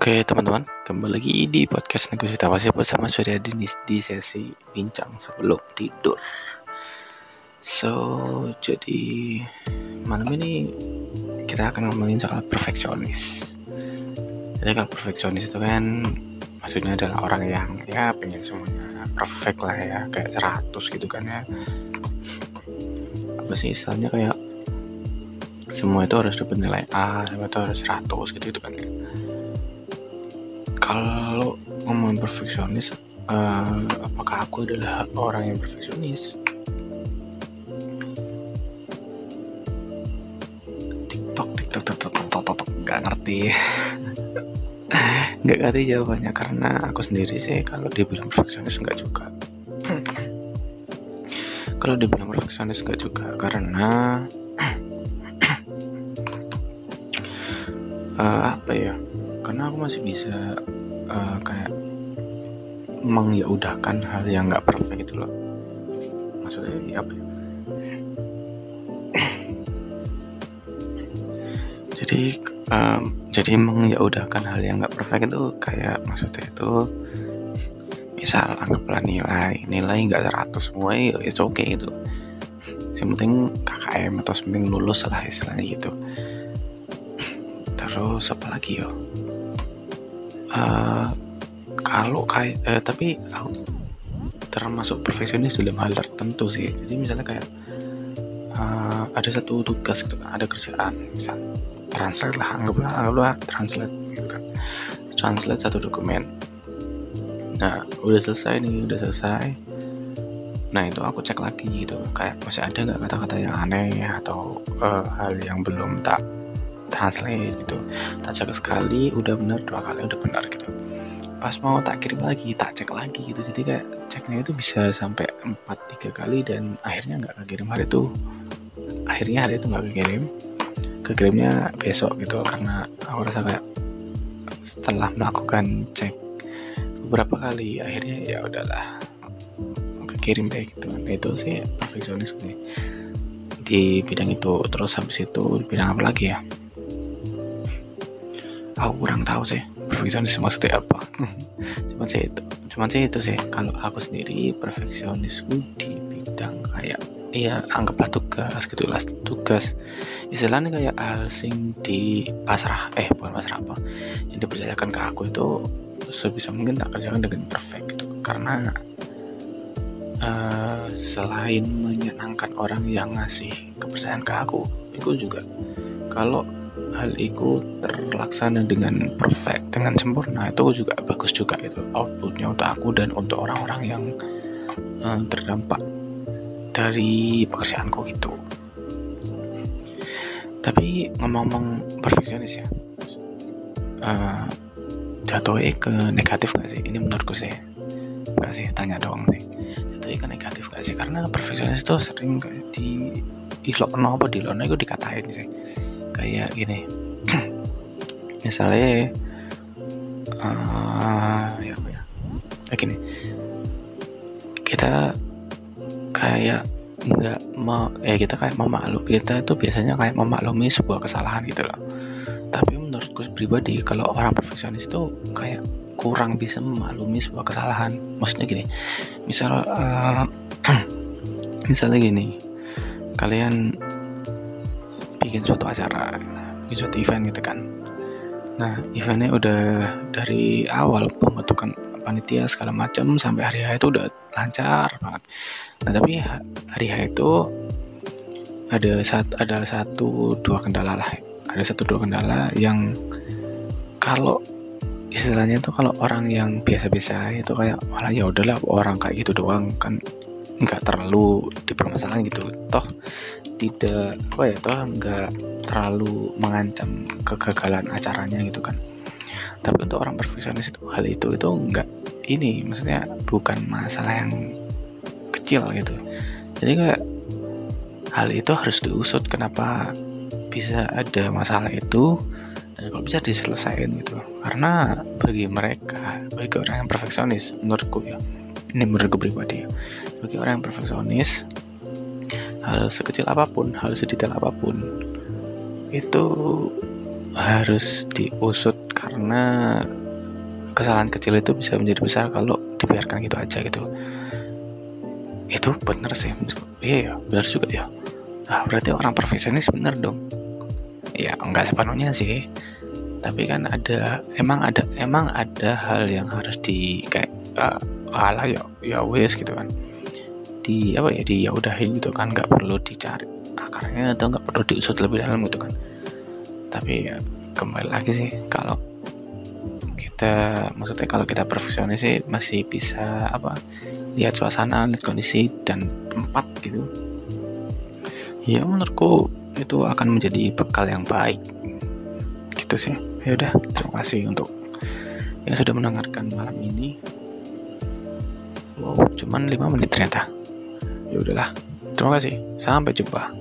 Oke teman-teman, kembali lagi di podcast negosiasi bersama Surya Dinis di sesi bincang sebelum tidur. So, jadi malam ini kita akan ngomongin soal perfeksionis. Jadi kalau perfeksionis itu kan maksudnya adalah orang yang ya pengen semuanya perfect lah ya, kayak 100 gitu kan ya. Apa sih istilahnya kayak semua itu harus dapat nilai A, semua itu harus 100 gitu, gitu kan ya kalau ngomong perfeksionis uh, apakah aku adalah orang yang perfeksionis? Tiktok tiktok tiktok tiktok tiktok nggak ngerti. Nggak ngerti jawabannya karena aku sendiri sih kalau dibilang perfeksionis nggak juga. Kalau dibilang perfeksionis nggak juga karena uh, apa ya? Karena aku masih bisa uh, kayak mengyaudahkan hal yang nggak perfect itu loh. Maksudnya apa ya? jadi um, jadi mengyaudahkan hal yang nggak perfect itu kayak maksudnya itu misal anggaplah nilai nilai nggak 100 semua ya it's okay itu yang penting KKM atau penting lulus lah istilahnya gitu. Terus apa lagi yo uh, kalau kayak uh, tapi aku termasuk perfeksionis dalam hal tertentu sih. Jadi misalnya kayak uh, ada satu tugas gitu kan ada kerjaan misal translate lah anggaplah anggaplah translate gitu kan. Translate satu dokumen. Nah udah selesai nih udah selesai. Nah itu aku cek lagi gitu kayak masih ada nggak kata-kata yang aneh atau uh, hal yang belum tak translate gitu. Tak cek sekali udah benar dua kali udah benar gitu. Pas mau tak kirim lagi tak cek lagi gitu. Jadi kayak ceknya itu bisa sampai empat tiga kali dan akhirnya nggak kekirim. Hari itu akhirnya hari itu nggak kekirim. Kekirimnya besok gitu. Karena aku rasa kayak setelah melakukan cek beberapa kali akhirnya ya udahlah kekirim deh gitu. Nah, itu sih perfeksionis nih di bidang itu. Terus habis itu bidang apa lagi ya aku kurang tahu sih. Perfeksionis maksudnya apa? Cuman sih itu cuman sih itu sih. Kalau aku sendiri perfeksionisku di bidang kayak iya anggaplah tugas gitu lah. Tugas istilahnya kayak hal sing di pasrah eh bukan pasrah apa. Yang dipercayakan ke aku itu sebisa mungkin tak kerjakan dengan perfect. Gitu karena uh, selain menyenangkan orang yang ngasih kepercayaan ke aku itu juga. Kalau hal itu terlaksana dengan perfect dengan sempurna. Itu juga bagus juga itu outputnya untuk aku dan untuk orang-orang yang uh, terdampak dari pekerjaanku gitu tapi ngomong-ngomong perfeksionis ya uh, jatuhnya ke negatif gak sih? Ini menurutku sih. Gak sih tanya doang sih. Jatuhnya ke negatif gak sih? Karena perfeksionis itu sering di ilok apa di lona itu dikatain sih kayak gini. Misalnya uh, ya apa ya? Kayak gini. Kita kayak nggak mau eh kita kayak memaklum kita itu biasanya kayak memaklumi sebuah kesalahan gitu loh. Tapi menurutku pribadi kalau orang perfeksionis itu kayak kurang bisa memaklumi sebuah kesalahan. Maksudnya gini misal uh, misalnya gini kalian bikin suatu acara bikin suatu event gitu kan. Nah eventnya udah dari awal pembentukan panitia segala macam sampai hari H itu udah lancar banget. Nah tapi hari H itu ada satu ada satu dua kendala lah. Ada satu dua kendala yang kalau istilahnya itu kalau orang yang biasa-biasa itu kayak malah ya udahlah orang kayak gitu doang kan nggak terlalu dipermasalahan gitu. Toh tidak apa ya toh nggak terlalu mengancam kegagalan acaranya gitu kan. Tapi untuk orang perfeksionis itu hal itu itu nggak ini maksudnya bukan masalah yang kecil gitu. Jadi kayak hal itu harus diusut kenapa bisa ada masalah itu dan kalau bisa diselesaikan gitu. Karena bagi mereka bagi orang yang perfeksionis menurutku ya ini menurutku pribadi. Bagi orang yang perfeksionis hal sekecil apa pun hal sedetail apa pun itu harus diusut karena kesalahan kecil itu bisa menjadi besar kalau dibiarkan gitu aja gitu. Itu bener sih iya ya bener juga ya. Ah berarti orang profesionalis bener dong. Ya enggak sepenuhnya sih. Tapi kan ada emang ada emang ada hal yang harus di kayak uh, alah ya ya wes gitu kan. Di apa ya di ya udahin gitu kan nggak perlu dicari akarnya atau nggak perlu diusut lebih dalam gitu kan. Tapi ya kembali lagi sih kalau kita maksudnya kalau kita profesional sih masih bisa apa lihat suasana lihat kondisi dan tempat gitu. Ya menurutku itu akan menjadi bekal yang baik. Gitu sih. Ya udah terima kasih untuk yang sudah mendengarkan malam ini wow cuman 5 menit ternyata. Ya udahlah. Terima kasih. Sampai jumpa